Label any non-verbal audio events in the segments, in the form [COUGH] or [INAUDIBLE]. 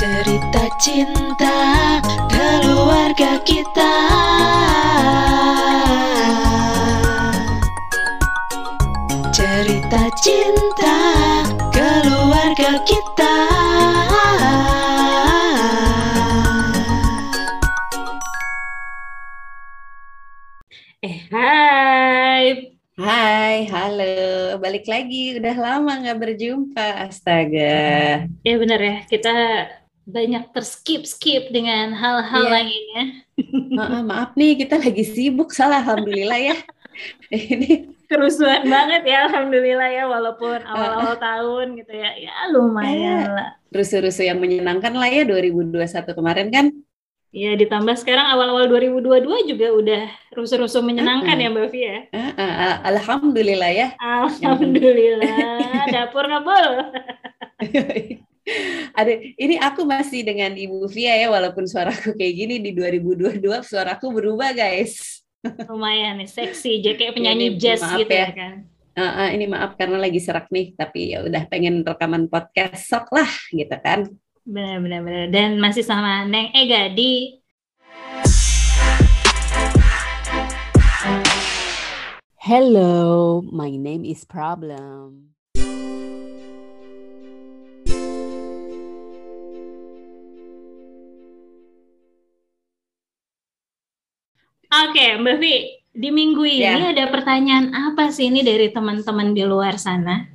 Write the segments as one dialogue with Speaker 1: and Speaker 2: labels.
Speaker 1: Cerita cinta keluarga kita Cerita cinta keluarga kita
Speaker 2: Eh, hai.
Speaker 3: Hai, halo. Balik lagi. Udah lama nggak berjumpa. Astaga.
Speaker 2: Ya benar ya, kita banyak terskip-skip dengan hal-hal
Speaker 3: Iya.
Speaker 2: lainnya.
Speaker 3: Ma- maaf nih, kita lagi sibuk. Salah, alhamdulillah ya. Ini
Speaker 2: Kerusuhan banget ya, Alhamdulillah ya, walaupun awal-awal tahun gitu ya. Ya lumayan
Speaker 3: Eh.
Speaker 2: lah.
Speaker 3: rusuh-rusuh yang menyenangkan lah ya 2021 kemarin kan.
Speaker 2: Ya ditambah sekarang awal-awal 2022 juga udah rusuh-rusuh menyenangkan
Speaker 3: Mm-mm.
Speaker 2: ya Mbak Vi ya.
Speaker 3: Ah, ah, alhamdulillah ya.
Speaker 2: Alhamdulillah, [LAUGHS] dapur ngebul. [LAUGHS]
Speaker 3: Ada, ini aku masih dengan Ibu Via ya, walaupun suaraku kayak gini di 2022 suaraku berubah guys.
Speaker 2: Lumayan nih, seksi, jadi kayak penyanyi
Speaker 3: Ini
Speaker 2: jazz
Speaker 3: maaf
Speaker 2: gitu
Speaker 3: ya.
Speaker 2: ya kan.
Speaker 3: Ah, ah, ini maaf karena lagi serak nih, tapi ya udah pengen rekaman podcast sok lah gitu kan.
Speaker 2: Benar-benar benar. Dan masih sama Neng Ega di
Speaker 3: Hello, my name is Problem.
Speaker 2: Oke, Mbak Vi, di minggu ini
Speaker 3: Ya.
Speaker 2: ada pertanyaan apa sih ini dari teman-teman di luar sana?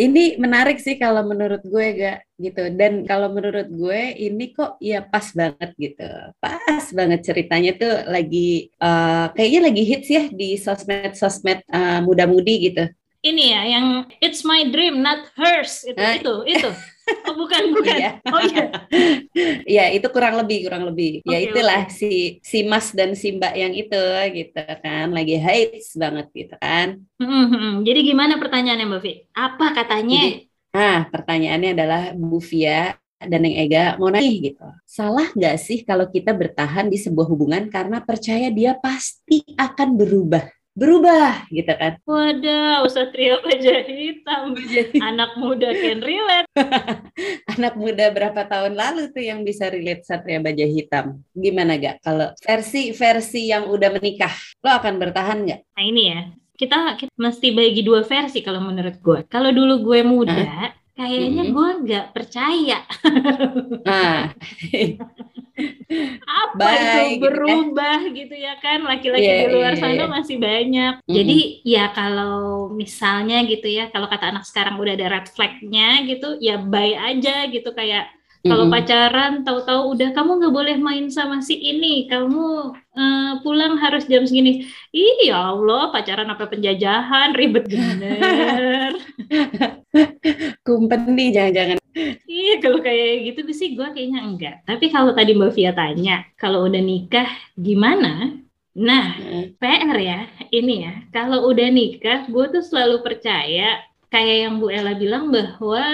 Speaker 3: Ini menarik sih kalau menurut gue gak gitu. Dan kalau menurut gue ini kok ya pas banget gitu. Pas banget ceritanya tuh lagi eh, kayaknya lagi hits ya di sosmed-sosmed eh, muda-mudi gitu.
Speaker 2: Ini ya, yang It's My Dream, Not Hers. Itu,
Speaker 3: Ah.
Speaker 2: itu, itu. Oh, bukan, [LAUGHS] bukan.
Speaker 3: Iya.
Speaker 2: Oh iya. [LAUGHS]
Speaker 3: Ya itu kurang lebih kurang lebih. ya
Speaker 2: Oke,
Speaker 3: itulah
Speaker 2: oke.
Speaker 3: si si Mas dan si Mbak yang itu gitu kan lagi hits banget gitu kan.
Speaker 2: Hmm, hmm. Jadi gimana pertanyaannya Mbak Vi? Apa katanya?
Speaker 3: Jadi, ah pertanyaannya adalah Bu Via dan Neng Ega mau nanya gitu. Salah nggak sih kalau kita bertahan di sebuah hubungan karena percaya dia pasti akan berubah? Berubah gitu kan.
Speaker 2: Waduh, Satria Baja Hitam. [LAUGHS] Anak muda can relate. [LAUGHS]
Speaker 3: Anak muda berapa tahun lalu tuh yang bisa relate Satria Baja Hitam. Gimana gak kalau versi-versi yang udah menikah, lo akan bertahan nggak?
Speaker 2: Nah ini ya, kita, kita mesti bagi dua versi kalau menurut gue. Kalau dulu gue muda, kayaknya
Speaker 3: Mm-mm.
Speaker 2: gue nggak percaya
Speaker 3: Nah, [LAUGHS]
Speaker 2: apa
Speaker 3: Bye,
Speaker 2: itu
Speaker 3: gitu ya.
Speaker 2: berubah gitu ya kan laki-laki
Speaker 3: Iya,
Speaker 2: di luar
Speaker 3: iya,
Speaker 2: sana
Speaker 3: iya.
Speaker 2: masih banyak
Speaker 3: Mm-mm.
Speaker 2: jadi ya kalau misalnya gitu ya kalau kata anak sekarang udah ada red flag-nya gitu ya bye aja gitu kayak kalau
Speaker 3: mm-mm.
Speaker 2: pacaran tahu-tahu udah kamu nggak boleh main sama si ini kamu eh, pulang harus jam segini Ih, ya Allah pacaran apa penjajahan ribet bener [LAUGHS]
Speaker 3: nih jangan-jangan.
Speaker 2: Iya, kalau kayak gitu sih gue kayaknya enggak. Tapi kalau tadi Mbak Via tanya, kalau udah nikah gimana? Nah,
Speaker 3: Heeh.
Speaker 2: PR ya, ini ya. Kalau udah nikah, gue tuh selalu percaya kayak yang Bu Ella bilang bahwa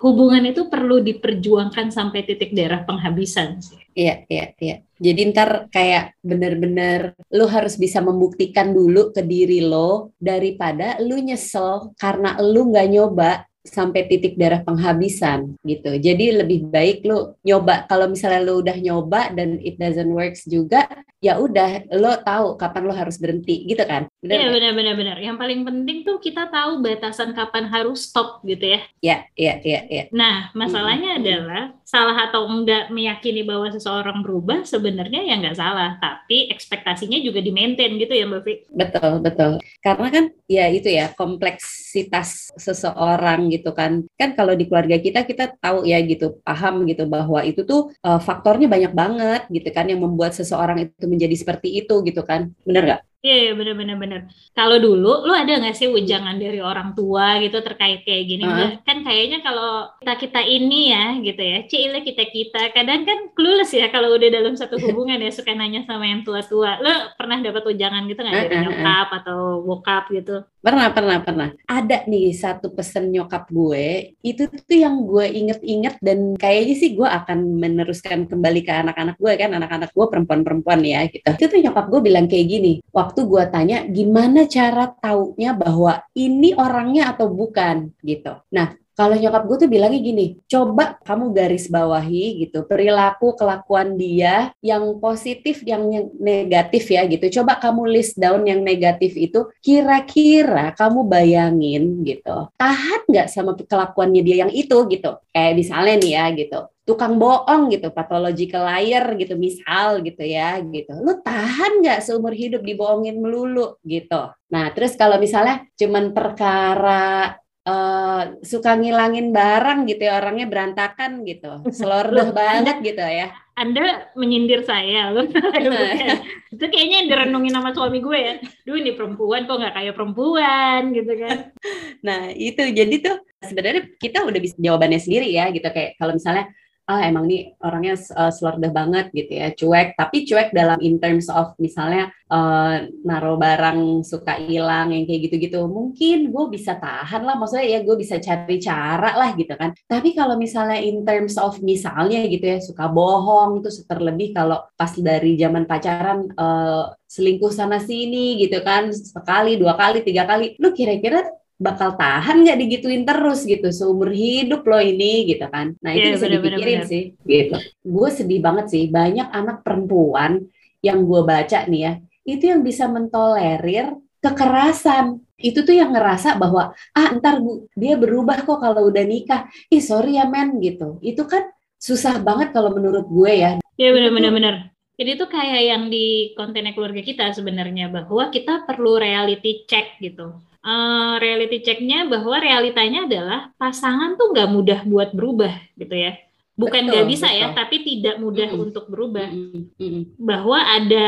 Speaker 2: hubungan itu perlu diperjuangkan sampai titik darah penghabisan sih.
Speaker 3: Iya, iya, iya. Jadi ntar kayak bener-bener lu harus bisa membuktikan dulu ke diri lo daripada lu nyesel karena lu nggak nyoba sampai titik darah penghabisan gitu. Jadi lebih baik lu nyoba. Kalau misalnya lu udah nyoba dan it doesn't works juga, ya udah lo tahu kapan lo harus berhenti gitu kan.
Speaker 2: Iya
Speaker 3: nggak?
Speaker 2: benar-benar benar. Yang paling penting tuh kita tahu batasan kapan harus stop gitu ya.
Speaker 3: Iya, iya, iya, iya.
Speaker 2: Nah, masalahnya
Speaker 3: Mm-mm.
Speaker 2: adalah salah atau enggak meyakini bahwa seseorang berubah sebenarnya ya nggak salah, tapi ekspektasinya juga di-maintain gitu ya Mbak Vi.
Speaker 3: Betul, betul. Karena kan ya itu ya kompleksitas seseorang gitu kan. Kan kalau di keluarga kita kita tahu ya gitu, paham gitu bahwa itu tuh eh, faktornya banyak banget gitu kan yang membuat seseorang itu menjadi seperti itu gitu kan. Bener nggak?
Speaker 2: Iya, iya benar-benar benar. Kalau dulu, lu ada nggak sih ujangan dari orang tua gitu terkait kayak gini?
Speaker 3: Heeh.
Speaker 2: Kan kayaknya kalau kita kita ini ya gitu ya, cile kita kita. Kadang kan clueless ya kalau udah dalam satu [LAUGHS] hubungan ya suka nanya sama yang tua-tua. Lu pernah dapat ujangan gitu nggak dari nyokap atau bokap gitu?
Speaker 3: Pernah, pernah, pernah. Ada nih satu pesen nyokap gue, itu tuh yang gue inget-inget dan kayaknya sih gue akan meneruskan kembali ke anak-anak gue kan, anak-anak gue perempuan-perempuan ya gitu. Itu tuh nyokap gue bilang kayak gini, waktu gue tanya gimana cara taunya bahwa ini orangnya atau bukan gitu. Nah, Kalau nyokap gue tuh bilangnya gini, coba kamu garis bawahi gitu perilaku kelakuan dia yang positif, yang negatif ya gitu. Coba kamu list down yang negatif itu, kira-kira kamu bayangin gitu, tahan nggak sama kelakuannya dia yang itu gitu. Kayak misalnya nih ya gitu, tukang bohong gitu, pathological liar gitu, misal gitu ya gitu. Lu tahan nggak seumur hidup dibohongin melulu gitu. Nah terus kalau misalnya cuman perkara uh, suka ngilangin barang gitu ya orangnya berantakan gitu. Selordeh banget gitu ya.
Speaker 2: Anda menyindir saya [LAUGHS] loh itu kayaknya yang direnungin sama suami gue ya. Duh ini perempuan kok nggak kayak perempuan gitu kan.
Speaker 3: Nah itu. Jadi tuh sebenarnya kita udah bisa jawabannya sendiri ya gitu. Kayak kalau misalnya ah emang nih orangnya uh, banget gitu ya cuek. Tapi cuek dalam in terms of misalnya uh, naruh barang suka hilang yang kayak gitu-gitu. Mungkin gue bisa tahan lah maksudnya ya gue bisa cari cara lah gitu kan. Tapi kalau misalnya in terms of misalnya gitu ya suka bohong itu terlebih kalau pas dari zaman pacaran uh, selingkuh sana sini gitu kan sekali dua kali tiga kali lu kira-kira bakal tahan nggak digituin terus gitu? Seumur hidup lo ini gitu kan. Nah itu yeah, bisa bener, dipikirin bener, sih gitu. Gue sedih banget sih banyak anak perempuan yang gue baca nih ya itu yang bisa mentolerir kekerasan. Itu tuh yang ngerasa bahwa ah ntar bu, dia berubah kok kalau udah nikah. Ih sorry ya men gitu. Itu kan susah banget kalau menurut gue ya.
Speaker 2: Iya benar-benar benar jadi itu kayak yang di kontennya keluarga kita sebenarnya bahwa kita perlu reality check gitu uh, reality checknya bahwa realitanya adalah pasangan tuh nggak mudah buat berubah gitu ya bukan nggak bisa ya, betul. ya tapi tidak mudah mm -hmm. untuk berubah mm -hmm. bahwa ada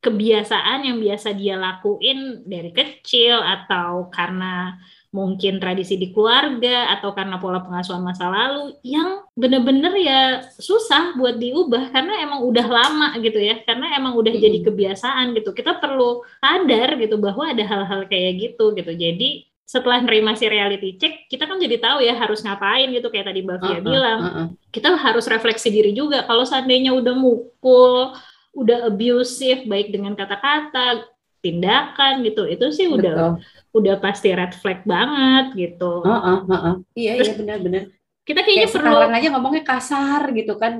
Speaker 2: kebiasaan yang biasa dia lakuin dari kecil atau karena mungkin tradisi di keluarga atau karena pola pengasuhan masa lalu yang bener-bener ya susah buat diubah karena emang udah lama gitu ya karena emang udah mm-hmm. jadi kebiasaan gitu kita perlu sadar gitu bahwa ada hal-hal kayak gitu gitu jadi setelah nerima si reality check kita kan jadi tahu ya harus ngapain gitu kayak tadi Mbak Fia uh, uh, bilang uh, uh. kita harus refleksi diri juga kalau seandainya udah mukul udah abusive baik dengan kata-kata tindakan gitu itu sih udah Betul. udah pasti red flag banget gitu.
Speaker 3: Uh, uh, uh, uh. Iya Terus, iya benar-benar. Kita kayaknya kayak perlu sekarang aja ngomongnya kasar gitu kan.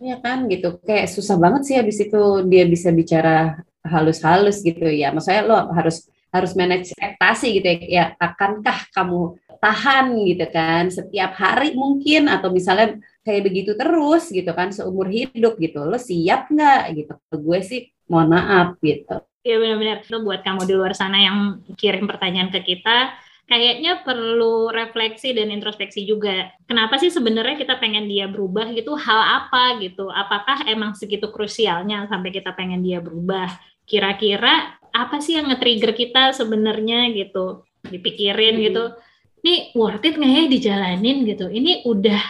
Speaker 3: Iya uh, kan gitu. Kayak susah banget sih habis itu dia bisa bicara halus-halus gitu ya. Maksudnya lo harus harus manage ekspektasi gitu ya. ya akankah kamu tahan gitu kan setiap hari mungkin atau misalnya kayak begitu terus gitu kan seumur hidup gitu lo siap nggak gitu gue sih mohon maaf gitu
Speaker 2: Iya benar-benar itu buat kamu di luar sana yang kirim pertanyaan ke kita kayaknya perlu refleksi dan introspeksi juga. Kenapa sih sebenarnya kita pengen dia berubah gitu? Hal apa gitu? Apakah emang segitu krusialnya sampai kita pengen dia berubah? Kira-kira apa sih yang nge-trigger kita sebenarnya gitu? Dipikirin hmm. gitu. Ini worth it nggak ya dijalanin? Gitu? Ini udah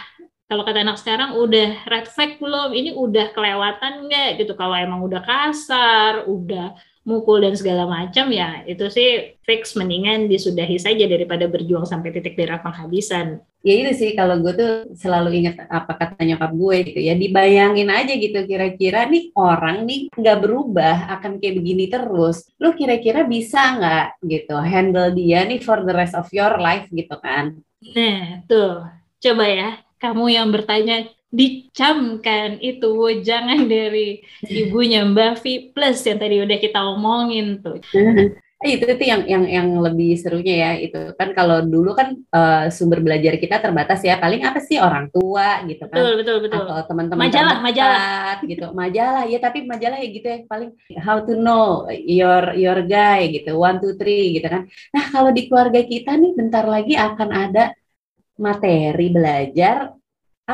Speaker 2: kalau kata anak sekarang udah red flag belum? Ini udah kelewatan nggak? Gitu. Kalau emang udah kasar udah mukul dan segala macam ya itu sih fix. Mendingan disudahi saja daripada berjuang sampai titik darah penghabisan
Speaker 3: ya itu sih kalau gue tuh selalu ingat apa kata nyokap gue gitu ya. Dibayangin aja gitu kira-kira nih orang nih nggak berubah akan kayak begini terus. Lo kira-kira bisa nggak gitu handle dia nih for the rest of your life gitu kan?
Speaker 2: Nah tuh. Coba ya kamu yang bertanya dicamkan itu jangan dari ibunya Mbak Vi plus yang tadi udah kita omongin tuh.
Speaker 3: itu itu yang yang yang lebih serunya ya itu kan kalau dulu kan uh, sumber belajar kita terbatas ya paling apa sih orang tua gitu kan.
Speaker 2: Betul betul betul.
Speaker 3: Atau teman-teman
Speaker 2: majalah majalah.
Speaker 3: gitu. Majalah ya tapi majalah ya gitu ya paling how to know your your guy gitu one two three gitu kan. Nah kalau di keluarga kita nih bentar lagi akan ada materi belajar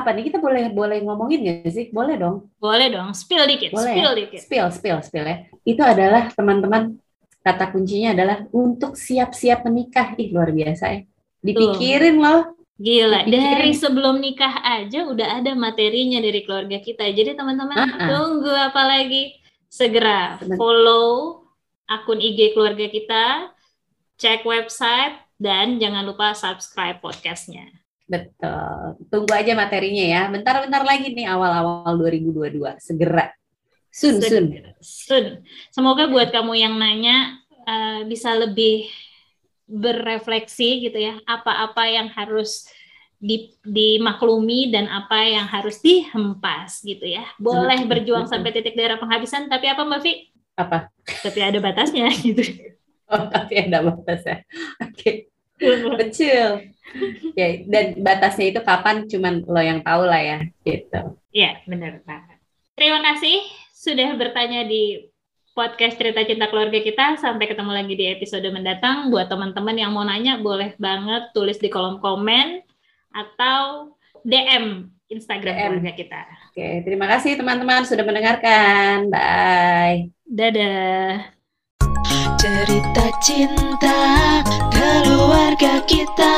Speaker 3: apa nih kita boleh boleh ngomongin nggak sih boleh dong
Speaker 2: boleh dong spill dikit boleh spill ya? dikit
Speaker 3: spill spill spill ya itu adalah teman-teman kata kuncinya adalah untuk siap-siap menikah ih luar biasa ya dipikirin Tuh. loh
Speaker 2: Gila, Dipikirin. dari sebelum nikah aja udah ada materinya dari keluarga kita. Jadi teman-teman uh -uh. tunggu apa lagi? Segera follow akun IG keluarga kita, cek website, dan jangan lupa subscribe podcastnya.
Speaker 3: Betul. Tunggu aja materinya ya. Bentar-bentar lagi nih awal-awal 2022. Segera. Sun, sun.
Speaker 2: Sun. Semoga buat kamu yang nanya uh, bisa lebih berefleksi gitu ya, apa-apa yang harus di, dimaklumi dan apa yang harus dihempas gitu ya. Boleh berjuang sampai titik darah penghabisan, tapi apa Mbak Vi?
Speaker 3: Apa?
Speaker 2: Tapi ada batasnya [LAUGHS] gitu.
Speaker 3: Oh, tapi ada batasnya. Oke. Betul. Ya, dan batasnya itu kapan cuman lo yang tahu lah ya, gitu.
Speaker 2: Iya, benar banget. Terima kasih sudah bertanya di podcast cerita cinta keluarga kita. Sampai ketemu lagi di episode mendatang. Buat teman-teman yang mau nanya, boleh banget tulis di kolom komen atau DM Instagram
Speaker 3: DM.
Speaker 2: keluarga kita.
Speaker 3: Oke, terima kasih teman-teman sudah mendengarkan. Bye.
Speaker 2: Dadah.
Speaker 1: Cerita cinta keluarga kita